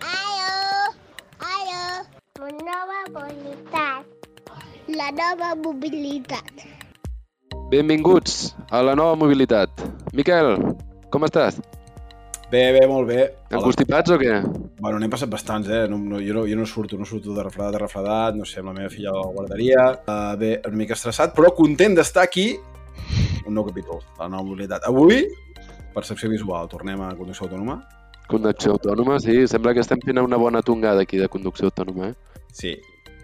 Aló, aló, una nova mobilitat. La nova mobilitat. Benvinguts a la nova mobilitat. Miquel, com estàs? Bé, bé, molt bé. Encostipats o què? Bueno, n'hem passat bastants, eh? No, no, jo, no, jo no surto, no surto de refredat, de refredat, no sé, amb la meva filla a la guarderia. Uh, bé, una mica estressat, però content d'estar aquí. Un nou capítol, de la nova mobilitat. Avui, percepció visual, tornem a conducció autònoma. Conducció autònoma, sí. Sembla que estem fent una bona tongada aquí de conducció autònoma, eh? Sí,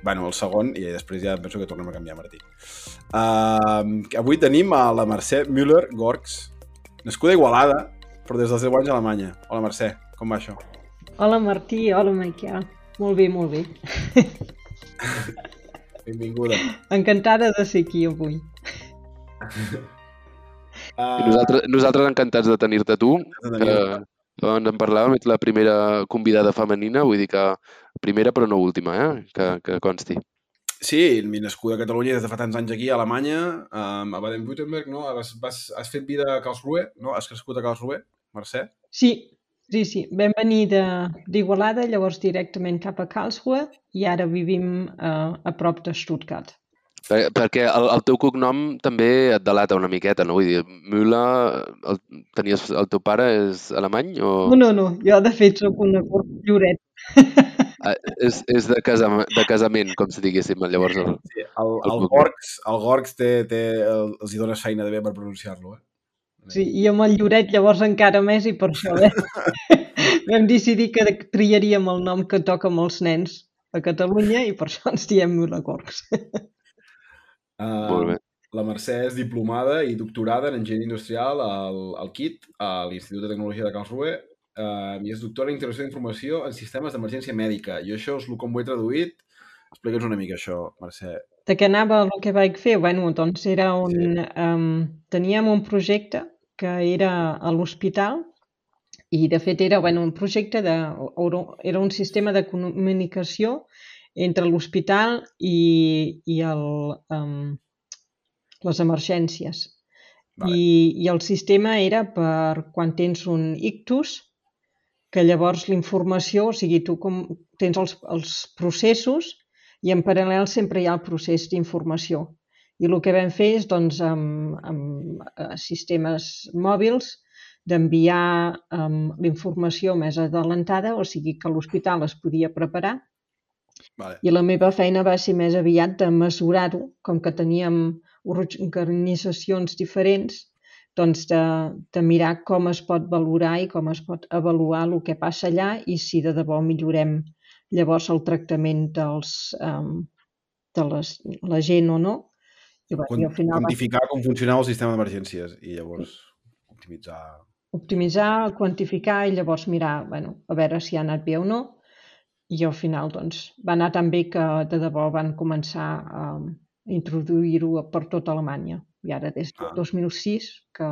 bueno, el segon, i després ja penso que tornem a canviar, Martí. Uh, avui tenim a la Mercè Müller-Gorgs, nascuda a Igualada, però des dels 10 anys a Alemanya. Hola, Mercè, com va això? Hola Martí, hola Miquel. Molt bé, molt bé. Benvinguda. Encantada de ser aquí avui. Uh, nosaltres, nosaltres encantats de tenir-te tu, de que tenir-te. abans en parlàvem, ets la primera convidada femenina, vull dir que primera però no última, eh? Que, que consti. Sí, mi nascuda a Catalunya des de fa tants anys aquí, a Alemanya, um, a Baden-Württemberg, no? Has, vas, has fet vida a Karlsruhe, no? Has crescut a Karlsruhe, Mercè? Sí, sí, sí. Vam venir de- d'Igualada, llavors directament cap a Karlsruhe i ara vivim uh, a prop de Stuttgart. Per, perquè el, el teu cognom també et delata una miqueta, no? Vull dir, Müller, el, tenies, el teu pare és alemany o No, no, no. Jo de fet sóc una Lloret. Ah, és, és de, casament, de casament, com si diguéssim, llavors el, Sí, el, El el. Gorgs, el Gorgs té, té, el, els hi dones feina de bé per pronunciar-lo, eh? Sí, i amb el Lloret llavors encara més i per això eh? vam decidir que triaríem el nom que toca amb els nens a Catalunya i per això ens diem Müller-Gorgs. Uh, Molt bé. La Mercè és diplomada i doctorada en enginyeria industrial al, al KIT, a l'Institut de Tecnologia de Karlsruhe, uh, i és doctora en integració d'informació en sistemes d'emergència mèdica. Jo això és el com ho he traduït. Explica'ns una mica això, Mercè. De què anava el que vaig fer? Bueno, doncs era un... Um, teníem un projecte que era a l'hospital i de fet era bueno, un projecte de... era un sistema de comunicació entre l'hospital i, i el, um, les emergències. Vale. I, I el sistema era per quan tens un ictus, que llavors la informació, o sigui, tu com tens els, els processos i en paral·lel sempre hi ha el procés d'informació. I el que vam fer és, doncs, amb, amb eh, sistemes mòbils, d'enviar um, l'informació més adelantada, o sigui que l'hospital es podia preparar, Vale. i la meva feina va ser més aviat de mesurar-ho, com que teníem organitzacions diferents, doncs de, de mirar com es pot valorar i com es pot avaluar el que passa allà i si de debò millorem llavors el tractament dels, um, de les, la gent o no. I, bueno, i al final va Quantificar com funcionava el sistema d'emergències i llavors optimitzar... optimitzar, quantificar i llavors mirar bueno, a veure si ha anat bé o no. I al final doncs, va anar tan bé que de debò van començar a introduir-ho per tota Alemanya. I ara des del Ah. 2006 que,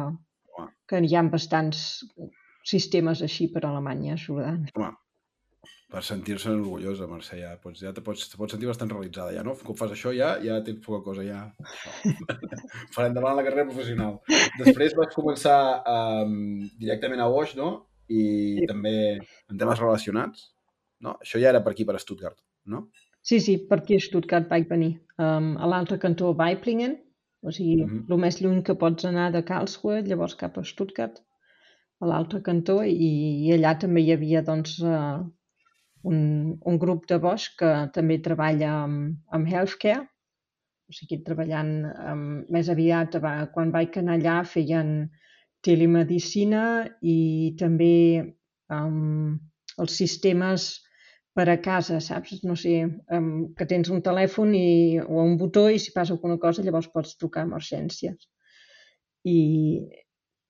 que hi ha bastants sistemes així per a Alemanya ajudant. Home, per sentir-se orgullosa, Mercè, ja pots, ja te pots, te pots sentir bastant realitzada, ja, no? Com fas això, ja, ja tens poca cosa, ja. Farà endavant la carrera professional. Després vas començar um, directament a Bosch, no? I Sí. també en temes relacionats, no? Això ja era per aquí, per Stuttgart, no? Sí, sí, per aquí a Stuttgart vaig venir. Um, a l'altre cantó, Weiblingen, o sigui, Mhm. el més lluny que pots anar de Karlsruhe, llavors cap a Stuttgart, a l'altre cantó, i, i allà també hi havia doncs, uh, un, un grup de Bosch que també treballa amb, amb healthcare, o sigui, treballant amb, més aviat, va, quan vaig anar allà feien telemedicina i també um, els sistemes per a casa, saps? No sé, um, que tens un telèfon i, o un botó i si passa alguna cosa llavors pots trucar a emergències. I,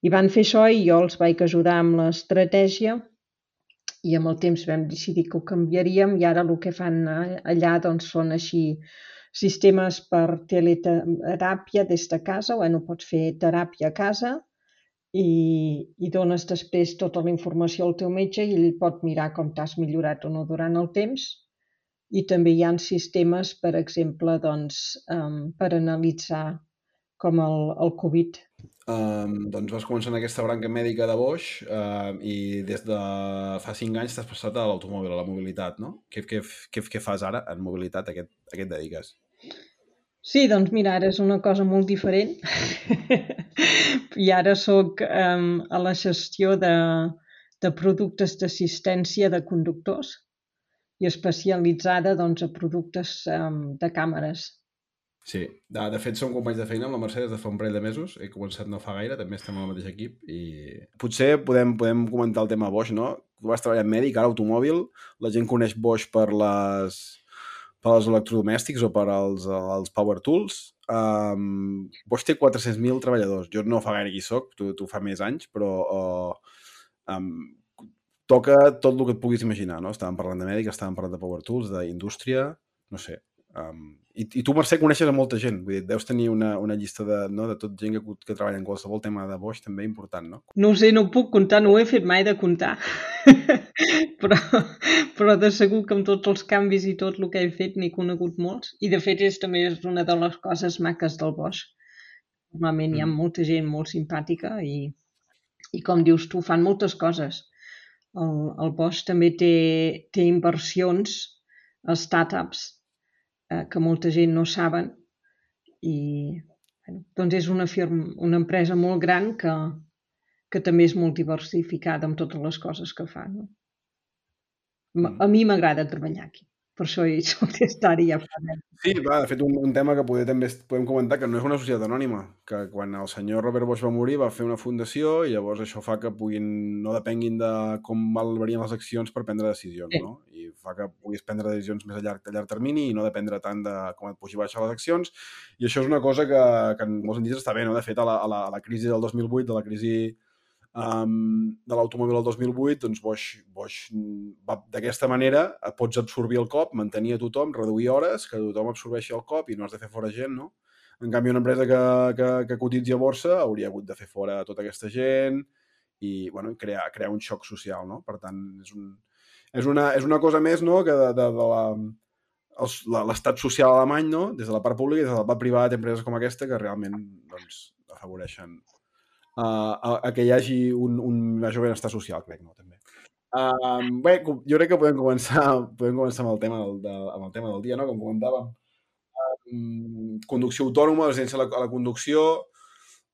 I van fer això i jo els vaig ajudar amb l'estratègia i amb el temps vam decidir que ho canviaríem i ara el que fan a- allà doncs, són així sistemes per teleteràpia des de casa, bueno, pots fer teràpia a casa i, i dones després tota la informació al teu metge i ell pot mirar com t'has millorat o no durant el temps. I també hi ha sistemes, per exemple, doncs, um, per analitzar com el, el Covid. Um, doncs vas començar en aquesta branca mèdica de Bosch uh, i des de fa cinc anys t'has passat a l'automòbil, a la mobilitat, no? Què, què, què, què fas ara en mobilitat? A què, a què et dediques? Sí, doncs mira, ara és una cosa molt diferent. I ara sóc um, a la gestió de, de productes d'assistència de conductors i especialitzada doncs, a productes um, de càmeres. Sí, de, de fet som companys de feina amb la Mercedes de fa un parell de mesos, he començat no fa gaire, també estem al mateix equip i potser podem, podem comentar el tema Bosch, no? Tu vas treballar en mèdic, ara automòbil, la gent coneix Bosch per les per als electrodomèstics o per als, als power tools. Um, Bosch té 400.000 treballadors. Jo no fa gaire qui soc, tu, tu fa més anys, però uh, um, toca tot el que et puguis imaginar, no? Estàvem parlant de mèdic, estàvem parlant de power tools, d'indústria, no sé, Um, i, I tu, Mercè, coneixes a molta gent. Vull dir, deus tenir una, una llista de, no, de tot gent que, que treballa en qualsevol tema de Bosch també important, no? No ho sé, no puc comptar, no ho he fet mai de comptar. però, però de segur que amb tots els canvis i tot el que he fet n'he conegut molts. I de fet és també és una de les coses maques del Bosch. Normalment mm. hi ha mm. molta gent molt simpàtica i, i com dius tu, fan moltes coses. El, el Bosch també té, té inversions a startups eh, que molta gent no saben i bueno, doncs és una, firma, una empresa molt gran que, que també és molt diversificada amb totes les coses que fa. No? Mm. A mi m'agrada treballar aquí per això hi soc d'estar i ja. Sí, va, de fet, un, un tema que poder, també podem comentar, que no és una societat anònima, que quan el senyor Robert Bosch va morir va fer una fundació i llavors això fa que puguin, no depenguin de com valorien les accions per prendre decisions, sí. no? I fa que puguis prendre decisions més a llarg, a llarg termini i no dependre tant de com et pugi baixar les accions. I això és una cosa que, que en molts sentits està bé, no? De fet, a la, a la, a la crisi del 2008, de la crisi um, de l'automòbil del 2008, doncs Bosch, Bosch va d'aquesta manera pots absorbir el cop, mantenir a tothom, reduir hores, que tothom absorbeixi el cop i no has de fer fora gent, no? En canvi, una empresa que, que, que cotitzi a borsa hauria hagut de fer fora tota aquesta gent i bueno, crear, crear un xoc social, no? Per tant, és, un, és, una, és una cosa més no? que de, de, de la, l'estat social alemany, no? des de la part pública i des de la part privada, empreses com aquesta que realment doncs, afavoreixen a, a que hi hagi un, un major benestar social, crec, no? També. Uh, bé, jo crec que podem començar, podem començar amb el tema del, de, amb el tema del dia, no? Com comentàvem. Uh, conducció autònoma, l'agència a, la, a la conducció,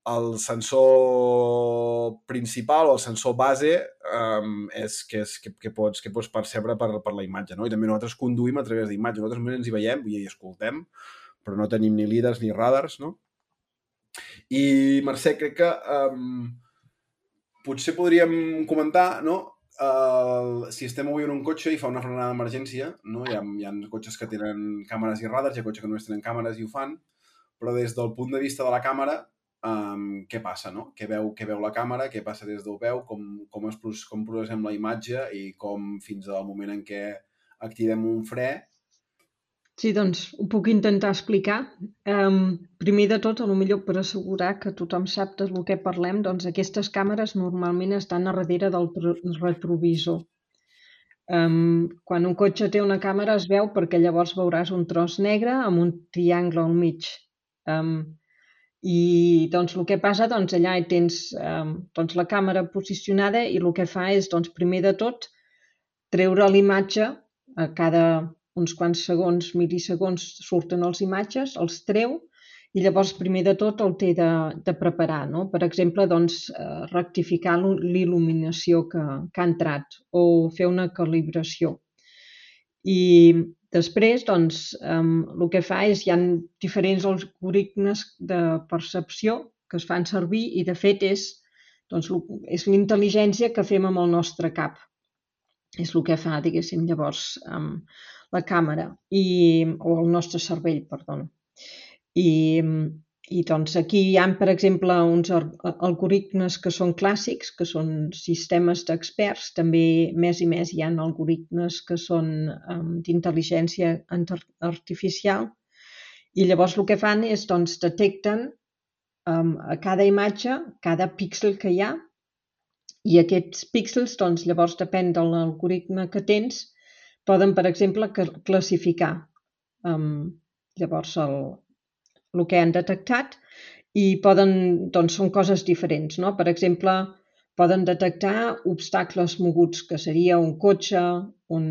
el sensor principal o el sensor base um, és que, és que, que, pots, que pots percebre per, per la imatge, no? I també nosaltres conduïm a través d'imatge. Nosaltres només ens hi veiem i hi escoltem, però no tenim ni líders ni radars, no? I, Mercè, crec que um, potser podríem comentar, no?, uh, si estem movint un cotxe i fa una frenada d'emergència, no? Hi ha, hi ha cotxes que tenen càmeres i radars, hi ha cotxes que només tenen càmeres i ho fan, però des del punt de vista de la càmera, um, què passa, no? Què veu, què veu la càmera, què passa des d'on veu, com, com, es, com processem la imatge i com fins al moment en què activem un fre Sí, doncs ho puc intentar explicar. Um, primer de tot, a lo millor per assegurar que tothom sap de lo que parlem, doncs aquestes càmeres normalment estan a darrere del retrovisor. Um, quan un cotxe té una càmera es veu perquè llavors veuràs un tros negre amb un triangle al mig. Um, I doncs el que passa, doncs allà hi tens um, doncs, la càmera posicionada i el que fa és, doncs, primer de tot, treure l'imatge a cada uns quants segons, milisegons, surten les imatges, els treu i llavors primer de tot el té de, de preparar. No? Per exemple, doncs, eh, rectificar l'il·luminació que, que ha entrat o fer una calibració. I després, doncs, el que fa és, hi ha diferents algoritmes de percepció que es fan servir i, de fet, és, doncs, és l'intel·ligència que fem amb el nostre cap. És el que fa, diguéssim, llavors, eh, la càmera i, o el nostre cervell, perdona. I, i doncs aquí hi ha, per exemple, uns algoritmes que són clàssics, que són sistemes d'experts. També més i més hi ha algoritmes que són um, d'intel·ligència artificial. I llavors el que fan és, doncs, detecten um, a cada imatge, cada píxel que hi ha, i aquests píxels, doncs, llavors depèn de l'algoritme que tens, poden, per exemple, classificar um, llavors el, el que han detectat i poden, doncs són coses diferents, no? Per exemple, poden detectar obstacles moguts, que seria un cotxe, un,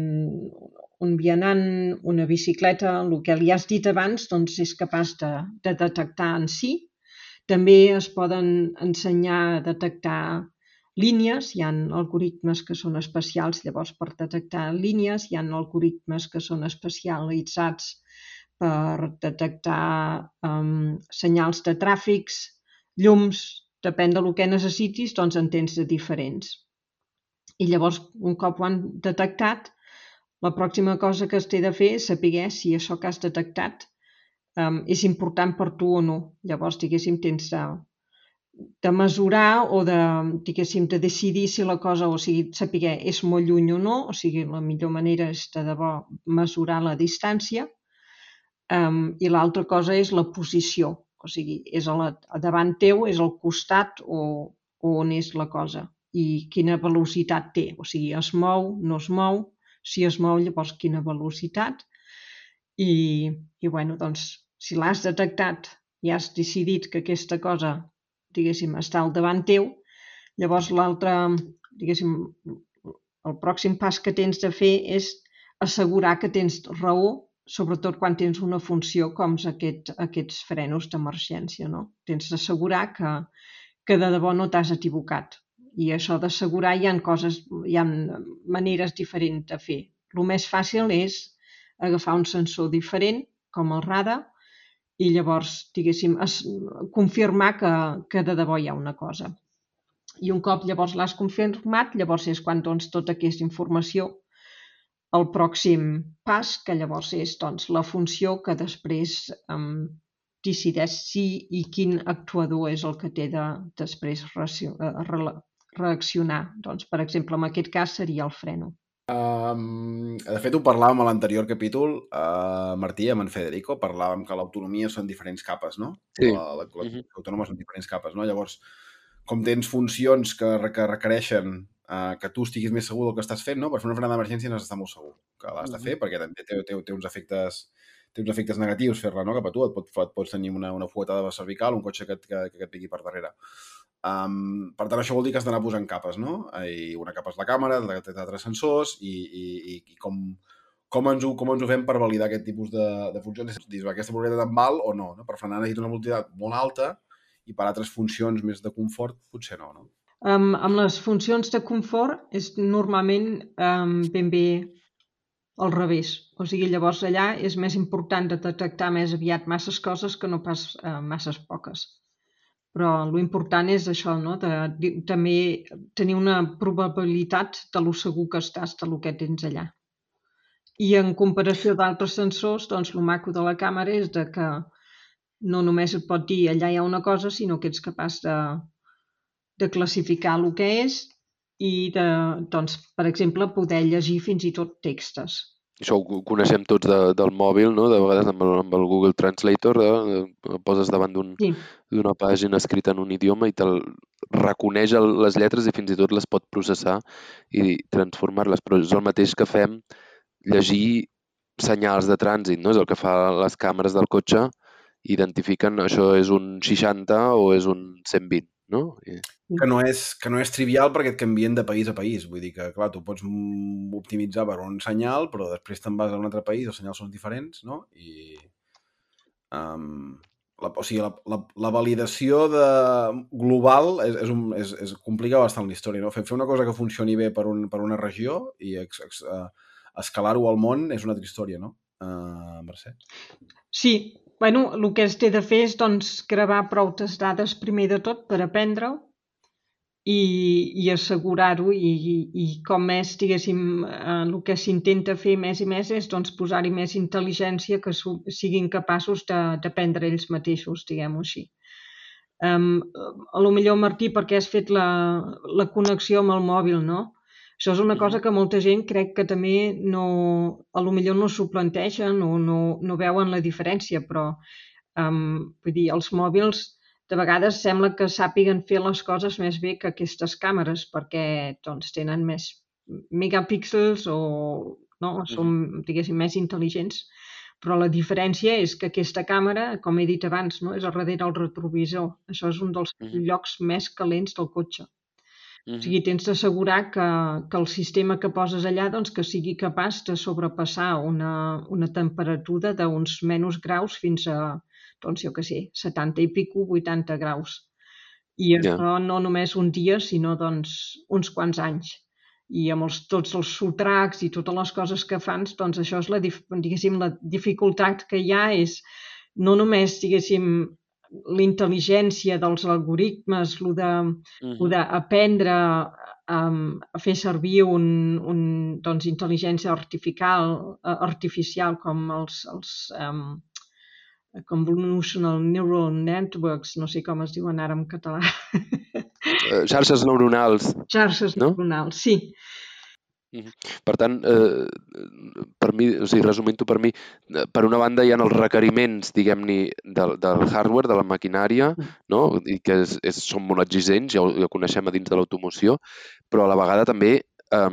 un vianant, una bicicleta, el que li has dit abans, doncs és capaç de, de detectar en si. També es poden ensenyar a detectar línies, hi ha algoritmes que són especials llavors per detectar línies, hi ha algoritmes que són especialitzats per detectar um, senyals de tràfics, llums, depèn del que necessitis, doncs en tens de diferents. I llavors, un cop ho han detectat, la pròxima cosa que es té de fer és saber si això que has detectat um, és important per tu o no. Llavors, diguéssim, tens de, de mesurar o de, diguéssim, de decidir si la cosa, o sigui, saber és molt lluny o no, o sigui, la millor manera és de debò mesurar la distància, um, i l'altra cosa és la posició, o sigui, és a, la, a davant teu, és al costat o, o on és la cosa i quina velocitat té, o sigui, es mou, no es mou, si es mou llavors quina velocitat i, i bueno, doncs, si l'has detectat i has decidit que aquesta cosa diguéssim, està al davant teu, llavors l'altre, diguéssim, el pròxim pas que tens de fer és assegurar que tens raó, sobretot quan tens una funció com aquest, aquests frenos d'emergència. No? Tens d'assegurar que, que de debò no t'has equivocat. I això d'assegurar hi ha coses, hi ha maneres diferents de fer. El més fàcil és agafar un sensor diferent, com el radar, i llavors, diguéssim, es, confirmar que, que de debò hi ha una cosa. I un cop llavors l'has confirmat, llavors és quan dones tota aquesta informació al pròxim pas, que llavors és doncs, la funció que després um, decideix si i quin actuador és el que té de després reaccionar. Doncs, per exemple, en aquest cas seria el freno. Um, de fet, ho parlàvem a l'anterior capítol, uh, Martí, amb en Federico, parlàvem que l'autonomia són diferents capes, no? Sí. La, la, la, uh -huh. són diferents capes, no? Llavors, com tens funcions que, que requereixen uh, que tu estiguis més segur del que estàs fent, no? Per fer una frenada d'emergència n'has d'estar molt segur que l'has de fer, uh -huh. perquè també té, té, té uns efectes té uns efectes negatius fer-la, no? Cap a tu, et, pot, et pots tenir una, una fuetada cervical, un cotxe que, que, que et pigui per darrere. Um, per tant, això vol dir que has d'anar posant capes, no? I una capa és la càmera, altres sensors i, i, i com, com, ens ho, com ens ho fem per validar aquest tipus de, de funcions? Dius, aquesta velocitat em val o no? no? Per frenar necessito una velocitat molt alta i per altres funcions més de confort potser no, no? Um, amb les funcions de confort és normalment um, ben bé al revés. O sigui, llavors allà és més important de detectar més aviat masses coses que no pas uh, masses poques però l'important és això, no? de, també tenir una probabilitat de lo segur que estàs de lo que tens allà. I en comparació d'altres sensors, doncs el maco de la càmera és de que no només et pot dir allà hi ha una cosa, sinó que ets capaç de, de classificar el que és i de, doncs, per exemple, poder llegir fins i tot textos això ho coneixem tots de, del mòbil, no? de vegades amb el, amb el Google Translator, eh? el poses davant d'una un, sí. pàgina escrita en un idioma i te'l reconeix el, les lletres i fins i tot les pot processar i transformar-les, però és el mateix que fem llegir senyals de trànsit, no? és el que fa les càmeres del cotxe, identifiquen això és un 60 o és un 120 no? I... Que no, és, que no és trivial perquè et canvien de país a país. Vull dir que, clar, tu pots optimitzar per un senyal, però després te'n vas a un altre país, els senyals són diferents, no? I... Um, la, o sigui, la, la, la validació de, global és, és, un, és, és complica bastant la història, no? Fer, fer una cosa que funcioni bé per, un, per una regió i ex, ex, uh, escalar-ho al món és una altra història, no? Uh, Mercè? Sí, bueno, el que es té de fer és doncs, gravar prou dades primer de tot per aprendre-ho i, i assegurar-ho i, i, i com més, diguéssim, eh, el que s'intenta fer més i més és doncs, posar-hi més intel·ligència que siguin capaços d'aprendre ells mateixos, diguem-ho així. Um, a lo millor, Martí, perquè has fet la, la connexió amb el mòbil, no? Això és una cosa que molta gent crec que també no, a lo millor no s'ho planteixen o no, no veuen la diferència, però um, vull dir, els mòbils de vegades sembla que sàpiguen fer les coses més bé que aquestes càmeres perquè doncs, tenen més megapíxels o no, són, diguéssim, més intel·ligents. Però la diferència és que aquesta càmera, com he dit abans, no? és a darrere del retrovisor. Això és un dels llocs més calents del cotxe. Uh -huh. O sigui, tens d'assegurar que, que el sistema que poses allà doncs, que sigui capaç de sobrepassar una, una temperatura d'uns menys graus fins a, doncs, jo què sé, 70 i pico, 80 graus. I això yeah. no només un dia, sinó doncs, uns quants anys i amb els, tots els sotracs i totes les coses que fan, doncs això és la, diguéssim, la dificultat que hi ha és no només, diguéssim, l'intel·ligència dels algoritmes, el de, uh -huh. d'aprendre um, a fer servir un, un, doncs, intel·ligència artificial, artificial com els, els um, convolutional neural networks, no sé com es diuen ara en català. Eh, xarxes neuronals. Xarxes no? neuronals, sí. Per tant, eh, per mi, o sigui, resumint-ho per mi, eh, per una banda hi ha els requeriments, diguem-ne, del, del hardware, de la maquinària, mm. no? i que és, és, són molt exigents, ja ho, ja ho coneixem a dins de l'automoció, però a la vegada també eh,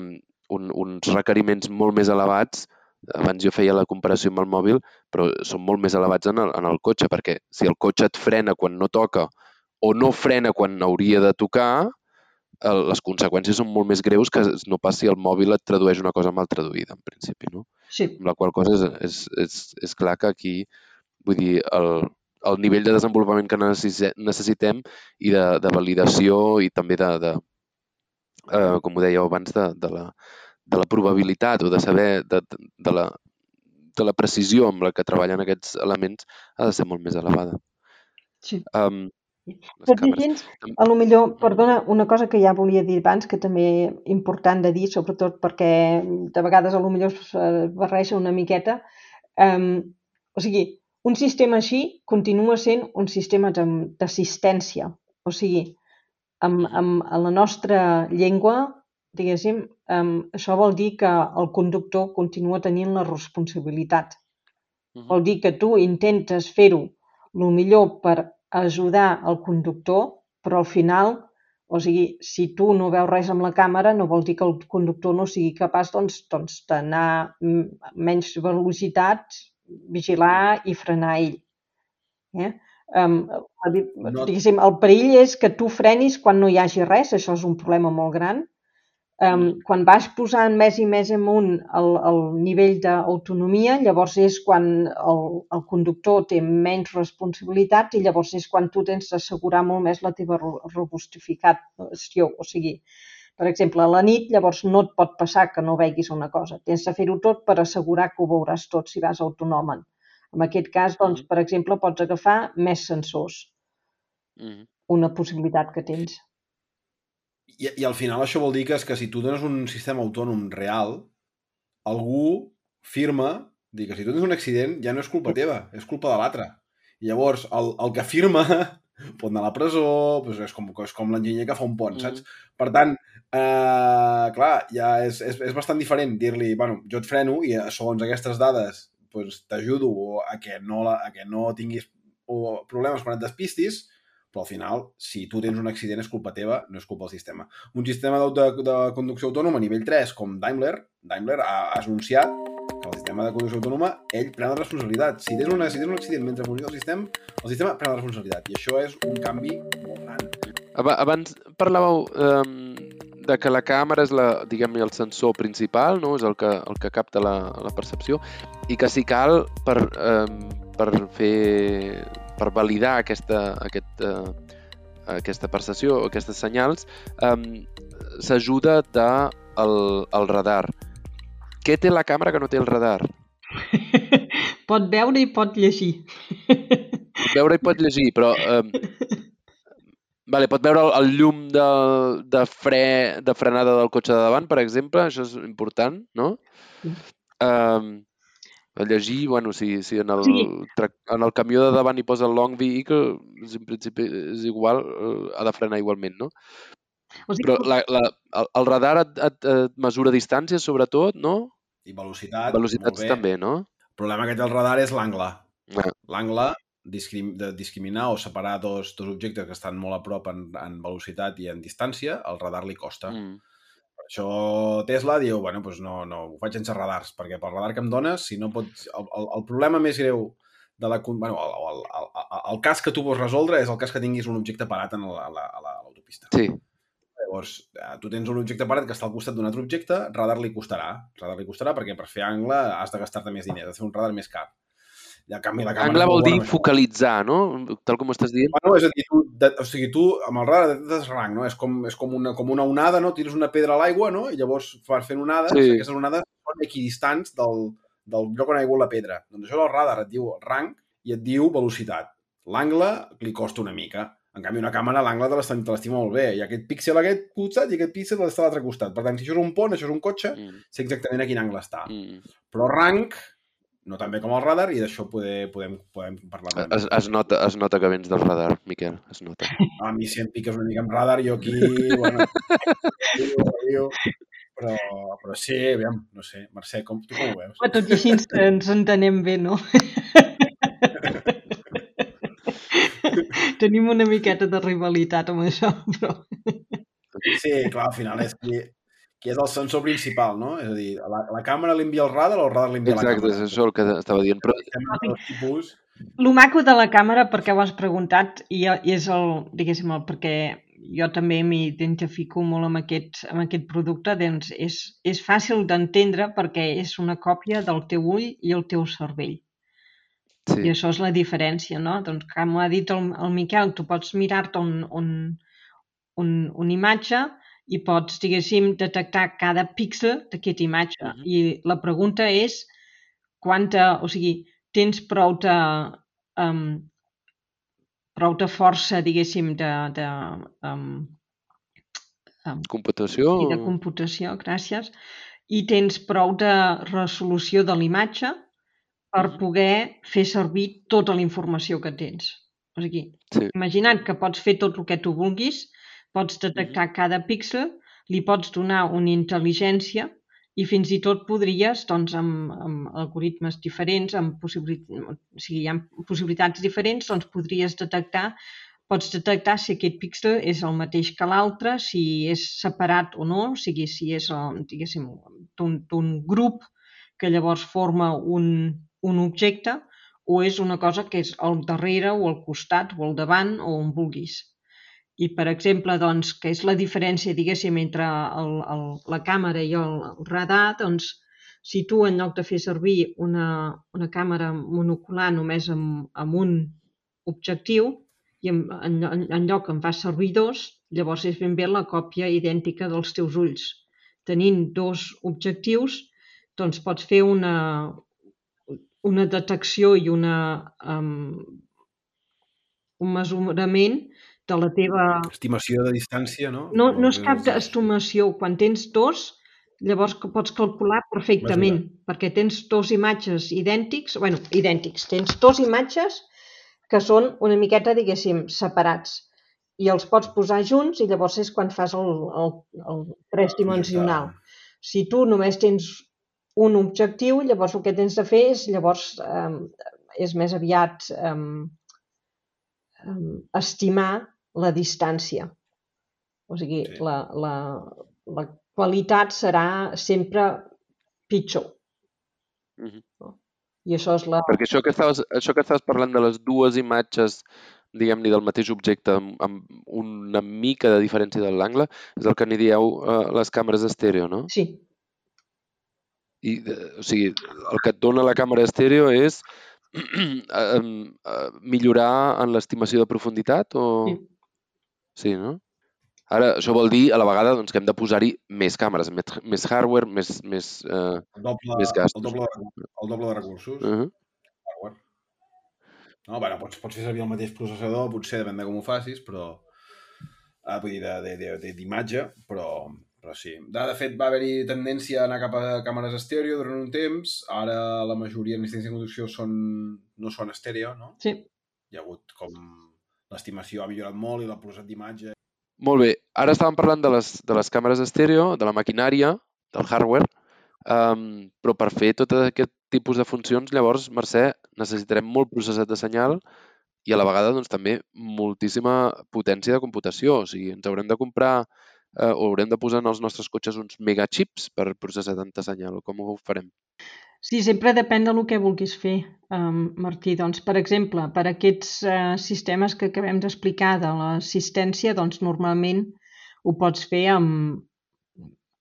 un, uns requeriments molt més elevats abans jo feia la comparació amb el mòbil, però són molt més elevats en el, en el cotxe, perquè si el cotxe et frena quan no toca o no frena quan hauria de tocar, les conseqüències són molt més greus que no passi el mòbil et tradueix una cosa mal traduïda, en principi, no? Sí. Amb la qual cosa és, és, és, és clar que aquí, vull dir, el, el nivell de desenvolupament que necessitem i de, de validació i també de, de eh, com ho dèieu abans, de, de la, de la probabilitat o de saber de, de, la, de la precisió amb la que treballen aquests elements ha de ser molt més elevada. Sí. Um, tot i així, a lo millor, perdona, una cosa que ja volia dir abans, que també important de dir, sobretot perquè de vegades a lo millor es barreja una miqueta, um, o sigui, un sistema així continua sent un sistema d'assistència. O sigui, amb, amb, a la nostra llengua diguéssim, um, això vol dir que el conductor continua tenint la responsabilitat. -huh. Vol dir que tu intentes fer-ho el millor per ajudar el conductor, però al final, o sigui, si tu no veus res amb la càmera, no vol dir que el conductor no sigui capaç doncs, doncs d'anar a menys velocitat, vigilar i frenar ell. Eh? Um, diguéssim, el perill és que tu frenis quan no hi hagi res, això és un problema molt gran, Um, quan vas posant més i més amunt el, el nivell d'autonomia, llavors és quan el, el conductor té menys responsabilitats i llavors és quan tu tens d'assegurar molt més la teva robustificació. O sigui, per exemple, a la nit llavors no et pot passar que no veguis una cosa. Tens de fer-ho tot per assegurar que ho veuràs tot si vas autònomen. En aquest cas, doncs, per exemple, pots agafar més sensors. Una possibilitat que tens. I, I al final això vol dir que, és que si tu dones un sistema autònom real, algú firma dir que si tu tens un accident ja no és culpa teva, és culpa de l'altre. I llavors, el, el que firma pot anar a la presó, doncs és com, és com l'enginyer que fa un pont, mm. saps? Per tant, eh, clar, ja és, és, és bastant diferent dir-li, bueno, jo et freno i eh, segons aquestes dades doncs, t'ajudo a, que no la, a que no tinguis o problemes quan et despistis, però al final, si tu tens un accident és culpa teva, no és culpa del sistema. Un sistema de, de, de conducció autònoma a nivell 3, com Daimler, Daimler ha, ha anunciat que el sistema de conducció autònoma, ell pren la responsabilitat. Si tens, una, si tens un accident mentre funciona el sistema, el sistema pren la responsabilitat. I això és un canvi molt gran. Abans parlàveu um, de que la càmera és la, diguem el sensor principal, no? és el que, el que capta la, la percepció, i que si cal per, um, per fer per validar aquesta, aquest, uh, aquesta percepció, aquestes senyals, um, s'ajuda de el, el radar. Què té la càmera que no té el radar? pot veure i pot llegir. Pot veure i pot llegir, però... Um, vale, pot veure el, el llum de, de, fre, de frenada del cotxe de davant, per exemple, això és important, no? Um, a llegir, bueno, si, si en, el, sí. en el camió de davant hi posa el long vehicle, en principi és igual, eh, ha de frenar igualment, no? O sigui, Però la, la, el, el radar et, et, et mesura distàncies, sobretot, no? I velocitat. Velocitats també, no? El problema que té el radar és l'angle. Ah. L'angle discrim, de discriminar o separar dos, dos objectes que estan molt a prop en, en velocitat i en distància, el radar li costa. Mm. Això Tesla diu, bueno, doncs no, no, ho faig sense radars, perquè pel radar que em dones, si no pots... El, el, el problema més greu de la... Bueno, el, el, el, el cas que tu vols resoldre és el cas que tinguis un objecte parat en l'autopista. Sí. Llavors, eh, tu tens un objecte parat que està al costat d'un altre objecte, radar li costarà. Radar li costarà perquè per fer angle has de gastar-te més diners, has de fer un radar més car. I en canvi la càmera... Angle vol dir focalitzar, no? Tal com estàs dient. Bueno, és a dir, tu, de, o sigui, tu amb el radar detectes rang, no? És com, és com, una, com una onada, no? Tires una pedra a l'aigua, no? I llavors vas fent onades, sí. aquestes onades són equidistants del, del lloc on ha caigut la pedra. Doncs això del radar et diu rang i et diu velocitat. L'angle li costa una mica. En canvi, una càmera, l'angle te l'estima molt bé. I aquest píxel aquest costat i aquest píxel està a l'altre costat. Per tant, si això és un pont, això és un cotxe, mm. sé exactament a quin angle està. Mm. Però rang no tan bé com el radar, i d'això poder, podem, podem parlar. Es, es, nota, es nota que vens del radar, Miquel, es nota. A mi si em piques una mica amb radar, jo aquí, bueno, jo, però, però sí, aviam, no sé, Mercè, com, tu com ho veus? Però tot i així ens, ens entenem bé, no? Tenim una miqueta de rivalitat amb això, però... Sí, clar, al final és que que és el sensor principal, no? És a dir, la, la càmera li envia el radar o el radar li envia Exacte, la càmera? Exacte, és això el que estava dient. Però... Tipus... El maco de la càmera, perquè ho has preguntat, i, i és el, diguéssim, el perquè jo també m'identifico molt amb aquest, amb aquest producte, doncs és, és fàcil d'entendre perquè és una còpia del teu ull i el teu cervell. Sí. I això és la diferència, no? Doncs, com ha dit el, el Miquel, tu pots mirar-te un, un, un, una imatge i pots, diguéssim, detectar cada píxel d'aquesta imatge. Uh -huh. I la pregunta és quanta, o sigui, tens prou de, um, prou de força, diguéssim, de, de um, um, computació? I de computació, gràcies. I tens prou de resolució de l'imatge per poder fer servir tota la informació que tens. O sigui, sí. imagina't que pots fer tot el que tu vulguis, Pots detectar cada píxel, li pots donar una intel·ligència i fins i tot podries, doncs, amb, amb algoritmes diferents, amb possibilitats, o sigui, hi ha possibilitats diferents, doncs podries detectar, pots detectar si aquest píxel és el mateix que l'altre, si és separat o no, o sigui, si és, diguéssim, d'un grup que llavors forma un, un objecte o és una cosa que és al darrere o al costat o al davant o on vulguis. I, per exemple, doncs, que és la diferència, diguéssim, entre el, el, la càmera i el, el radar, doncs, si tu en lloc de fer servir una, una càmera monocular només amb, amb un objectiu i en, en, en lloc en fas servir dos, llavors és ben bé la còpia idèntica dels teus ulls. Tenint dos objectius, doncs pots fer una, una detecció i una, um, un mesurament de la teva... Estimació de distància, no? No, no és cap estimació. Quan tens dos, llavors pots calcular perfectament, perquè tens dos imatges idèntics, bueno, idèntics, tens dos imatges que són una miqueta, diguéssim, separats i els pots posar junts i llavors és quan fas el, el, el tridimensional. Si tu només tens un objectiu, llavors el que tens de fer és llavors eh, és més aviat eh, estimar la distància. O sigui, sí. la, la, la qualitat serà sempre pitjor. Mm -hmm. no? I això és la... Perquè això que, estaves, això que estaves parlant de les dues imatges diguem-ne, del mateix objecte amb, amb una mica de diferència de l'angle, és el que n'hi dieu uh, les càmeres estèreo, no? Sí. I, uh, o sigui, el que et dona la càmera estèreo és uh, millorar en l'estimació de profunditat o... Sí. Sí, no? Ara, això vol dir, a la vegada, doncs, que hem de posar-hi més càmeres, més, més hardware, més, més, eh, el doble, més gastos. El doble, de, el doble de recursos. Uh -huh. Hardware. No, bueno, pots, pots fer servir el mateix processador, potser depèn de com ho facis, però... Ah, vull dir, d'imatge, però, però sí. De, de fet, va haver-hi tendència a anar cap a càmeres estèreo durant un temps. Ara la majoria de de conducció són, no són estèreo, no? Sí. Hi ha hagut com l'estimació ha millorat molt i la qualitat d'imatge... Molt bé. Ara estàvem parlant de les, de les càmeres estèreo, de la maquinària, del hardware, um, però per fer tot aquest tipus de funcions, llavors, Mercè, necessitarem molt processat de senyal i a la vegada doncs, també moltíssima potència de computació. O sigui, ens haurem de comprar eh, o haurem de posar en els nostres cotxes uns megachips per processar tanta senyal, com ho farem? Sí, sempre depèn del que vulguis fer, um, Martí. Doncs, per exemple, per aquests uh, sistemes que acabem d'explicar de l'assistència, doncs normalment ho pots fer amb,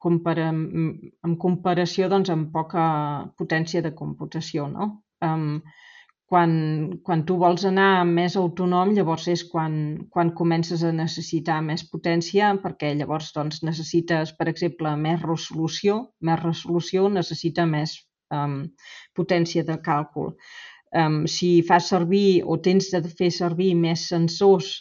compara, en comparació doncs, amb poca potència de computació. No? Um, quan, quan tu vols anar més autònom, llavors és quan, quan comences a necessitar més potència, perquè llavors doncs, necessites, per exemple, més resolució. Més resolució necessita més um, potència de càlcul. Um, si fas servir o tens de fer servir més sensors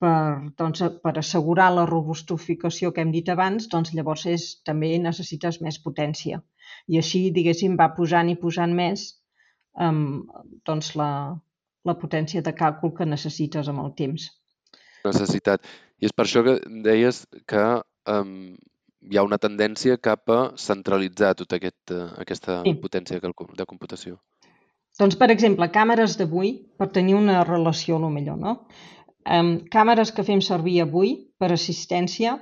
per, doncs, per assegurar la robustificació que hem dit abans, doncs llavors és, també necessites més potència. I així, diguéssim, va posant i posant més um, doncs la, la potència de càlcul que necessites amb el temps. Necessitat. I és per això que deies que um, hi ha una tendència cap a centralitzar tota aquest, aquesta sí. potència de computació. Doncs, per exemple, càmeres d'avui, per tenir una relació, a lo millor, no? Um, càmeres que fem servir avui per assistència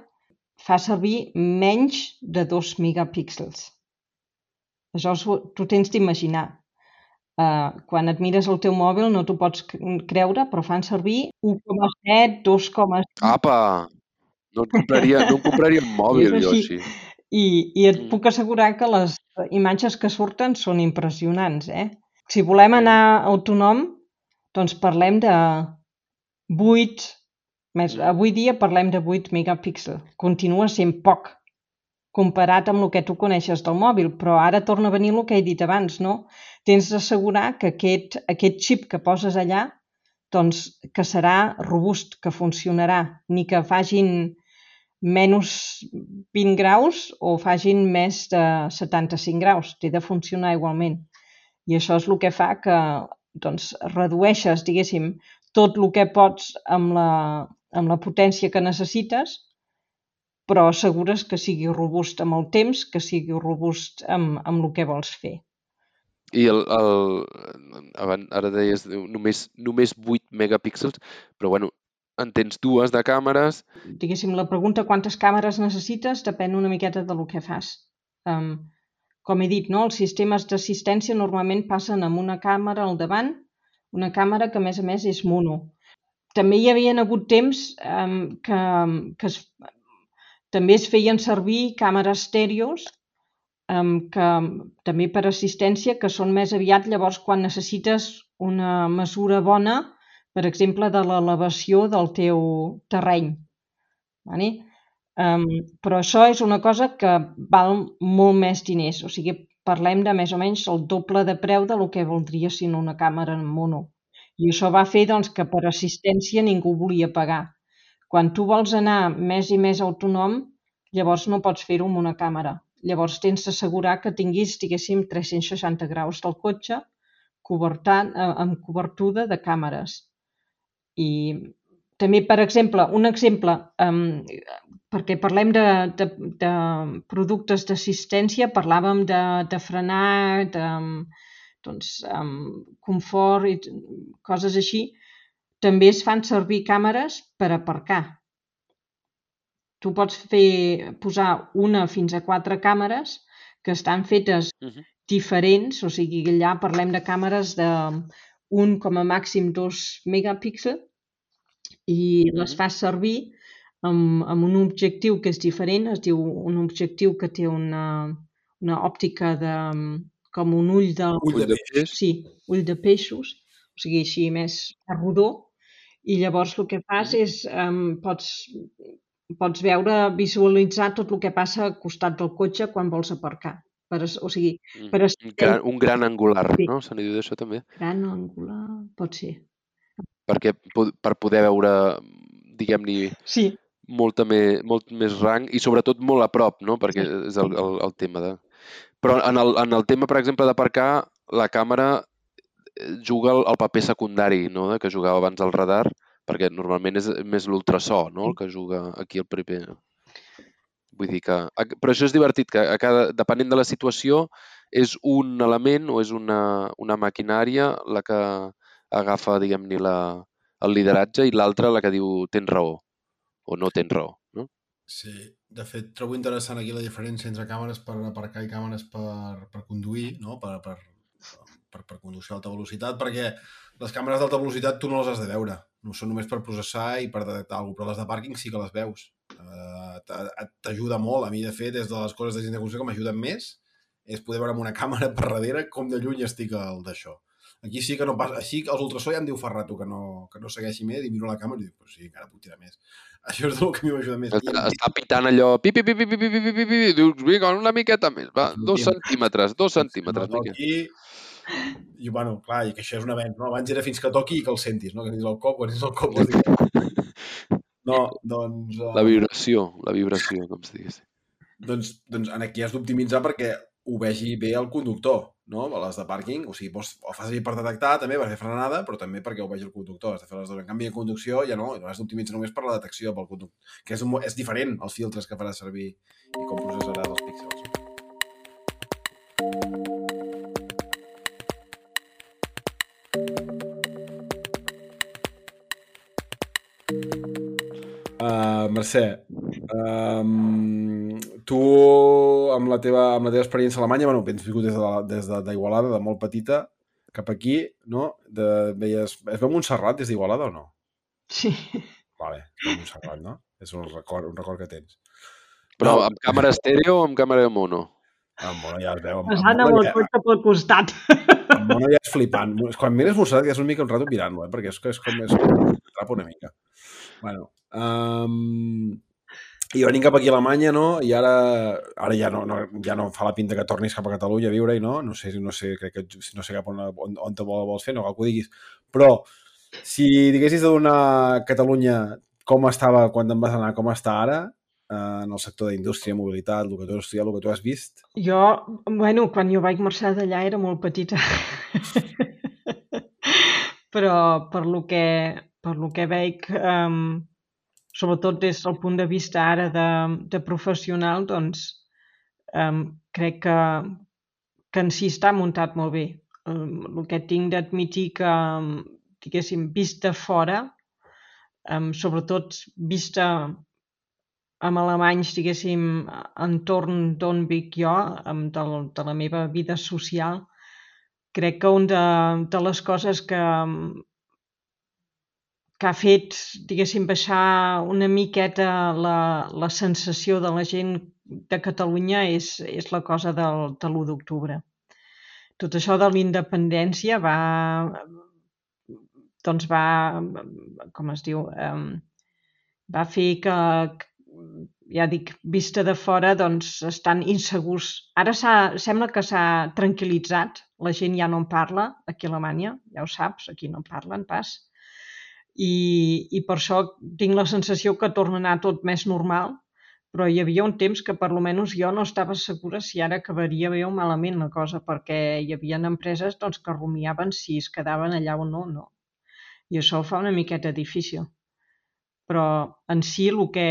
fa servir menys de 2 megapíxels. Això tu tens d'imaginar. Uh, quan et mires el teu mòbil no t'ho pots creure, però fan servir 1,7, 2,5... Apa! No, et compraria, no compraria un mòbil, jo, així. I, I et mm. puc assegurar que les imatges que surten són impressionants, eh? Si volem anar autònom, doncs parlem de 8, més, avui dia parlem de 8 megapíxels. Continua sent poc comparat amb el que tu coneixes del mòbil, però ara torna a venir el que he dit abans, no? Tens d'assegurar que aquest, aquest xip que poses allà doncs que serà robust, que funcionarà, ni que fagin menys 20 graus o fagin més de 75 graus. Té de funcionar igualment. I això és el que fa que doncs, redueixes, diguéssim, tot el que pots amb la, amb la potència que necessites, però assegures que sigui robust amb el temps, que sigui robust amb, amb el que vols fer. I el, el, abans, ara deies només, només 8 megapíxels, però bueno, en tens dues de càmeres. Diguéssim, la pregunta quantes càmeres necessites depèn una miqueta del que fas. Um, com he dit, no? els sistemes d'assistència normalment passen amb una càmera al davant, una càmera que a més a més és mono. També hi havia hagut temps um, que, que es, també es feien servir càmeres estèreos um, que, també per assistència, que són més aviat llavors quan necessites una mesura bona per exemple, de l'elevació del teu terreny. Vale? Um, però això és una cosa que val molt més diners, o sigui, parlem de més o menys el doble de preu de lo que voldria si no una càmera en mono. I això va fer doncs, que per assistència ningú volia pagar. Quan tu vols anar més i més autònom, llavors no pots fer-ho amb una càmera. Llavors tens d'assegurar que tinguis, diguéssim, 360 graus del cotxe cobertant, eh, amb cobertura de càmeres. I també, per exemple, un exemple, um, perquè parlem de, de, de productes d'assistència, parlàvem de, de frenar, de doncs, um, confort i coses així, també es fan servir càmeres per aparcar. Tu pots fer, posar una fins a quatre càmeres que estan fetes uh -huh. diferents, o sigui, allà parlem de càmeres de un com a màxim 2 megapíxels i les fas servir amb, amb un objectiu que és diferent, es diu un objectiu que té una, una òptica de, com un ull de... Ull de peixos? Sí, ull de peixos, o sigui, així més rodó, i llavors el que fas és, um, pots, pots veure, visualitzar tot el que passa al costat del cotxe quan vols aparcar. Per, o sigui, mm. per un, gran, un gran angular, sí. no? Se n'hi diu d'això també? Gran angular, pot ser. Perquè per poder veure, diguem-ne, sí. molta més, molt més rang i sobretot molt a prop, no? Perquè sí. és el, el, el tema de... Però en el, en el tema, per exemple, d'aparcar, la càmera eh, juga el, el paper secundari, no? De que jugava abans el radar, perquè normalment és més l'ultrasò, no? El que juga aquí el primer, Vull dir que... Però això és divertit, que a cada, depenent de la situació és un element o és una, una maquinària la que agafa, diguem-ne, el lideratge i l'altra la que diu tens raó o no tens raó. No? Sí, de fet, trobo interessant aquí la diferència entre càmeres per aparcar i càmeres per, per conduir, no? per, per, per, per conducció a alta velocitat, perquè les càmeres d'alta velocitat tu no les has de veure, no són només per processar i per detectar alguna però les de pàrquing sí que les veus. Uh, T'ajuda molt. A mi, de fet, és de les coses de gent de conducció que m'ajuden més, és poder veure amb una càmera per darrere com de lluny estic el d'això. Aquí sí que no passa... Així els ultrasó ja em diu fa rato que no, que no segueixi més i miro la càmera i dic, pues sí, encara puc tirar més. Això és el que a mi m'ajuda més. Està, està pitant allò, pi, pi, pi, pi, pi, pi, pi, pi, pi, dius, vinga, una miqueta més, va, dos centímetres, dos centímetres. No, aquí, i, bueno, clar, i que això és un avenç, no? Abans era fins que toqui i que el sentis, no? Que tens el cop, quan tens el cop... No, doncs... Uh... La vibració, la vibració, com si digués. Doncs, doncs aquí has d'optimitzar perquè ho vegi bé el conductor, no? Les de pàrquing, o sigui, pots, ho fas per detectar també, per fer frenada, però també perquè ho vegi el conductor. Has de fer les dues. En canvi, de conducció ja no, has d'optimitzar només per la detecció pel conductor, que és, és diferent els filtres que farà servir i com processarà els píxels. Mercè, um, tu amb la, teva, amb la teva experiència a Alemanya, bueno, has vingut des d'Igualada, de, des de, de molt petita, cap aquí, no? De, veies, es veu Montserrat des d'Igualada o no? Sí. Vale, Montserrat, no? És un record, un record que tens. Però no. amb càmera estèreo o amb càmera de mono? Amb mono ja es veu. Amb, amb mono, ja, pel costat. Amb mono ja és flipant. Quan mires Montserrat ja és una mica un rato mirant-lo, eh? perquè és, és com, és com, trapa una mica. Bueno, Um, i venint cap aquí a Alemanya, no? I ara, ara ja, no, no, ja no fa la pinta que tornis cap a Catalunya a viure-hi, no? No sé, no sé, crec que no sé cap on, on, on te vols fer, no cal que ho diguis. Però, si diguessis de donar Catalunya com estava quan te'n vas anar, com està ara, eh, en el sector d'indústria, mobilitat, el que tu has estudiat, el que tu has vist? Jo, bueno, quan jo vaig marxar d'allà era molt petita. Però per lo que, per lo que veig, um, sobretot des del punt de vista ara de, de professional, doncs um, crec que, que en si està muntat molt bé. Um, el que tinc d'admitir que, diguéssim, vista fora, um, sobretot vista amb alemanys, diguéssim, entorn d'on vic jo, um, de, de la meva vida social, crec que una de, de les coses que, que ha fet, diguéssim, baixar una miqueta la, la sensació de la gent de Catalunya és, és la cosa del, de l'1 d'octubre. Tot això de la independència va, doncs va, com es diu, um, va fer que, ja dic, vista de fora, doncs estan insegurs. Ara sembla que s'ha tranquil·litzat, la gent ja no en parla, aquí a Alemanya, ja ho saps, aquí no en parlen pas i, i per això tinc la sensació que torna a anar tot més normal, però hi havia un temps que per almenys jo no estava segura si ara acabaria bé o malament la cosa, perquè hi havia empreses doncs, que rumiaven si es quedaven allà o no, no. I això ho fa una miqueta difícil. Però en si el que,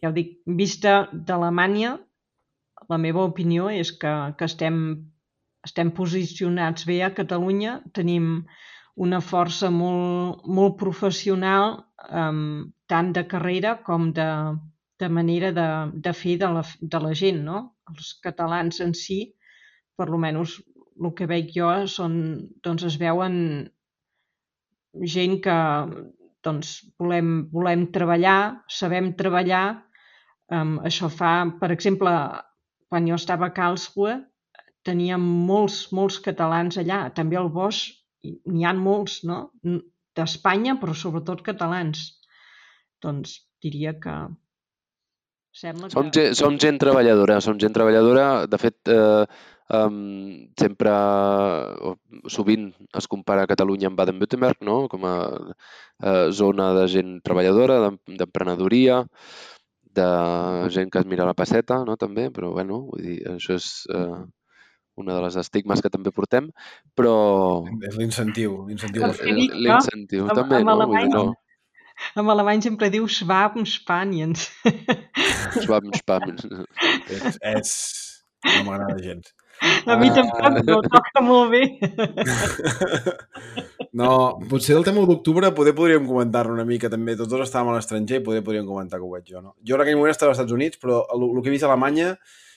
ja ho dic, vista d'Alemanya, la meva opinió és que, que estem, estem posicionats bé a Catalunya, tenim una força molt, molt professional, um, tant de carrera com de, de manera de, de fer de la, de la gent. No? Els catalans en si, per almenys el que veig jo, són, doncs es veuen gent que doncs, volem, volem treballar, sabem treballar. Um, això fa, per exemple, quan jo estava a Karlsruhe, teníem molts, molts catalans allà. També al Bosch n'hi ha molts, no? D'Espanya, però sobretot catalans. Doncs diria que sembla que... Som, gent, som gent treballadora, som gent treballadora. De fet, eh, um, sempre, sovint es compara Catalunya amb Baden-Württemberg, no? com a eh, zona de gent treballadora, d'emprenedoria, de gent que es mira la passeta, no? també, però bueno, vull dir, això és... Eh, una de les estigmes que també portem, però... És l'incentiu, l'incentiu. L'incentiu, també, amb, no? Alemany, no? En alemany sempre diu Schwabenspaniens. Schwabenspaniens. és, és... No m'agrada gens. A mi tampoc, no toca molt bé. No, potser el tema d'octubre poder podríem comentar-lo una mica també. Tots dos estàvem a l'estranger i poder podríem comentar que ho veig jo, no? Jo en aquell moment estava als Estats Units, però el, el que he vist a Alemanya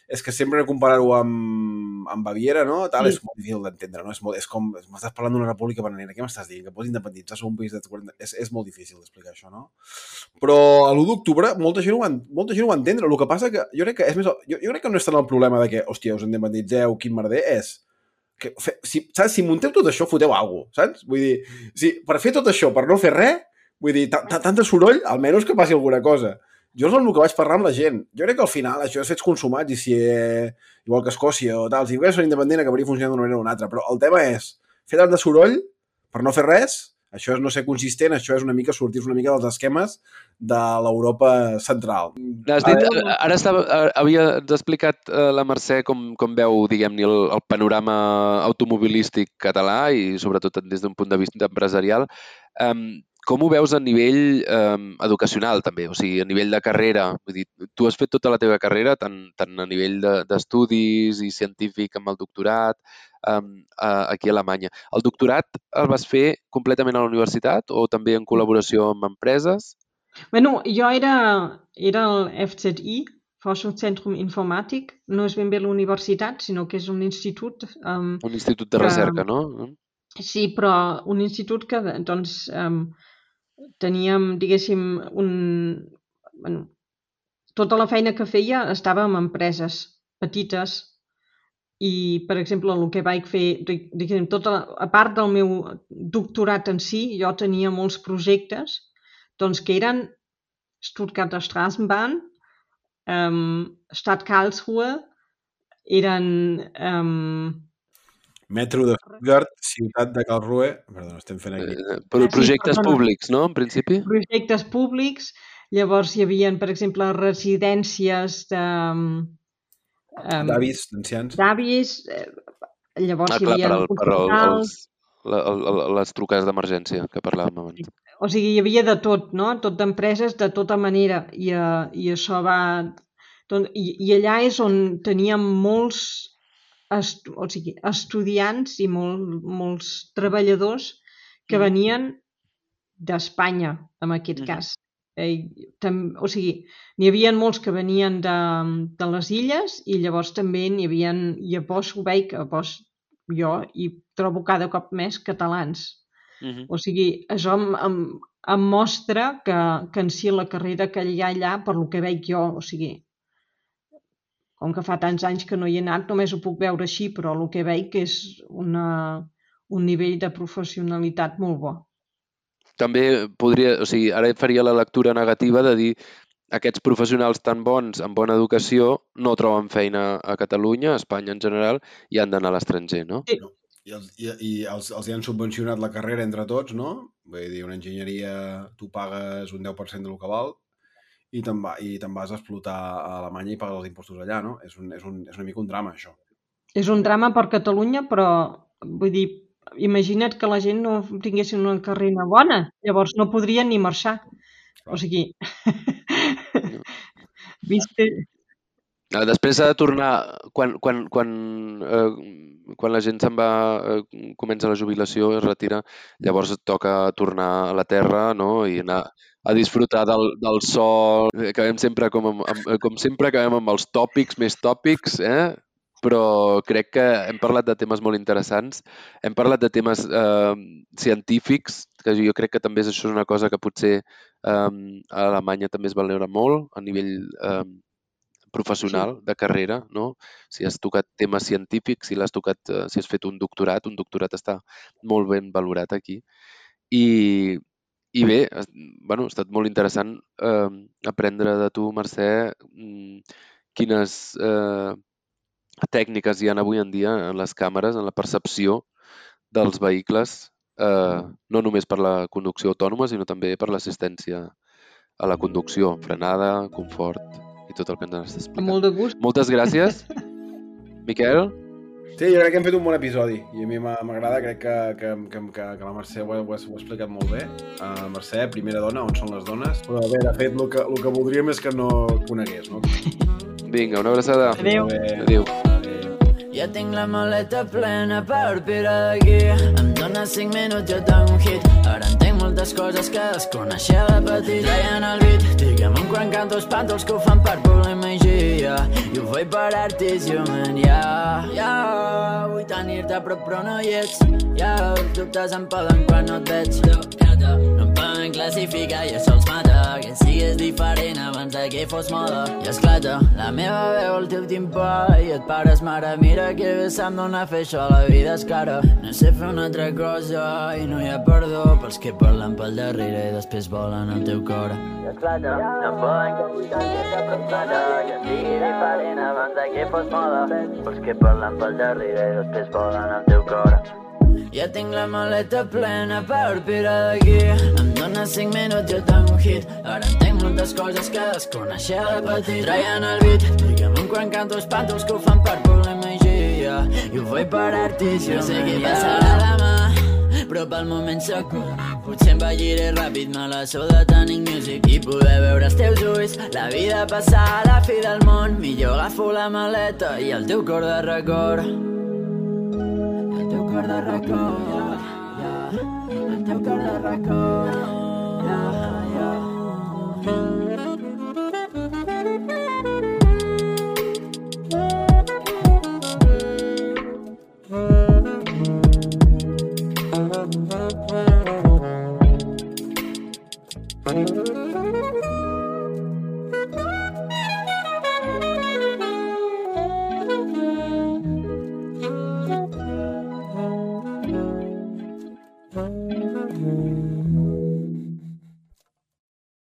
és que sempre comparar-ho amb, amb Baviera, no? Tal, sí. és molt difícil d'entendre, no? És, molt, és com, m'estàs parlant d'una república bananera, què m'estàs dient? Que pots independitzar un país de 40... És, és molt difícil d'explicar això, no? Però l'1 d'octubre molta gent, ho va, molta gent ho va entendre. El que passa que jo crec que és més... Jo, jo crec que no és tant el problema de que, hòstia, us independitzeu, quin merder, és que, si, saps, si munteu tot això, foteu alguna cosa, saps? Vull dir, si, per fer tot això, per no fer res, vull dir, tant de soroll, almenys que passi alguna cosa jo és el que vaig parlar amb la gent. Jo crec que al final això és fets consumats i si, eh, igual que Escòcia o tal, si volgués ser independent acabaria funcionant d'una manera o una altra, però el tema és fer tant de soroll per no fer res, això és no ser consistent, això és una mica sortir una mica dels esquemes de l'Europa central. Has dit, ara estava, havia explicat eh, la Mercè com, com veu, diguem-ne, el, el panorama automobilístic català i sobretot des d'un punt de vista empresarial. Um, com ho veus a nivell eh, educacional, també? O sigui, a nivell de carrera. Vull dir, tu has fet tota la teva carrera, tant, tant a nivell d'estudis de, i científic amb el doctorat, eh, aquí a Alemanya. El doctorat el vas fer completament a la universitat o també en col·laboració amb empreses? Bueno, jo era, era el FZI, Forschungszentrum Informatik. No és ben bé la universitat, sinó que és un institut... Um, un institut de recerca, que, no? Sí, però un institut que doncs, um, teníem, diguéssim, un... Bueno, tota la feina que feia estava en empreses petites i, per exemple, el que vaig fer, diguéssim, tota la, a part del meu doctorat en si, jo tenia molts projectes doncs, que eren Stuttgarter Straßenbahn, ähm, Stadt Karlsruhe, eren ähm, Metro de Stuttgart, ciutat de Karlsruhe... Perdó, estem fent aquí. Eh, però projectes públics, no, en principi? Projectes públics. Llavors hi havia, per exemple, residències de... Um, D'avis, d'ancians. D'avis. Eh, llavors ah, hi havia... Clar, per, al, per els, les trucades d'emergència que parlàvem abans. O sigui, hi havia de tot, no? Tot d'empreses de tota manera. I, uh, i això va... Doncs, i, I allà és on teníem molts o sigui, estudiants i molt, molts treballadors que venien d'Espanya, en aquest mm. cas. Eh, tam, o sigui, n'hi havia molts que venien de, de les illes i llavors també n'hi havia, i a vos ho veig, a vos jo, i trobo cada cop més catalans. Mm -hmm. O sigui, això em, em, em mostra que, que en si la carrera que hi ha allà, per lo que veig jo, o sigui, com que fa tants anys que no hi he anat, només ho puc veure així, però el que veig és una, un nivell de professionalitat molt bo. També podria, o sigui, ara faria la lectura negativa de dir aquests professionals tan bons, amb bona educació, no troben feina a Catalunya, a Espanya en general, i han d'anar a l'estranger, no? Sí. I, els, i, i els, els hi han subvencionat la carrera entre tots, no? Vull dir, una enginyeria, tu pagues un 10% del que val, i te'n va, i te'n vas a explotar a Alemanya i pagar els impostos allà, no? És, un, és, un, és una mica un drama, això. És un drama per Catalunya, però vull dir, imagina't que la gent no tingués una carrera bona, llavors no podrien ni marxar. Clar. O sigui, viste... Després s'ha de tornar, quan, quan, quan, eh, quan la gent se'n va, eh, comença la jubilació, es retira, llavors et toca tornar a la terra no? i anar, a disfrutar del, del sol. Acabem sempre com, amb, amb, com sempre acabem amb els tòpics més tòpics, eh? però crec que hem parlat de temes molt interessants. Hem parlat de temes eh, científics, que jo crec que també això és una cosa que potser eh, a Alemanya també es valora molt a nivell eh, professional, sí. de carrera, no? Si has tocat temes científics, si l'has tocat, eh, si has fet un doctorat, un doctorat està molt ben valorat aquí. I, i bé, bueno, ha estat molt interessant eh, aprendre de tu, Mercè, mm, quines eh, tècniques hi ha avui en dia en les càmeres, en la percepció dels vehicles, eh, no només per la conducció autònoma, sinó també per l'assistència a la conducció, frenada, confort i tot el que ens has explicat. Molt de gust. Moltes gràcies. Miquel? Sí, jo crec que hem fet un bon episodi i a mi m'agrada, crec que, que, que, que, que la Mercè ho ha, ho ha explicat molt bé. Uh, Mercè, primera dona, on són les dones? Però bé, de fet, el que, el que voldríem és que no conegués, no? Vinga, una abraçada. Adéu. Adéu. Ja tinc la maleta plena per pirar d'aquí. Em dóna dones 5 minuts jo tengo un hit. Ara entenc moltes coses que desconeixia de petit. Traien el beat, digue'm un quan canto els que ho fan per pura magia. I ho faig per artisió, man, ja. Ja, vull tenir-te a prop però no hi ets. Ja, els dubtes em poden quan no et veig. No em poden classificar i això els mata. Que sigues diferent abans de que fos moda. I esclata, la meva veu al teu timpà i et pares, mare, mira que bé se'm dona fer això, la vida és cara. No sé fer una altra cosa i no hi ha perdó pels que parlen pel darrere i després volen el teu cor. I esclata, no em poden que prop plata. Que sigui diferent abans de que fos moda. Pels que parlen pel darrere i després volen el teu cor. Ja tinc la maleta plena per pirar d'aquí. Em dones 5 minuts, jo tengo un hit. Ara entenc moltes coses que desconeixia de petit. Traien el beat, un quan canto espanto els que ho fan per magia. I ho per artisió. No sé què passarà demà, però pel moment sóc Potser envelliré ràpid, me la so de tenir music i poder veure els teus ulls, la vida passar a la fi del món. Millor agafo la maleta i el teu cor de record. El teu cor de record. El teu cor de record. Thank Música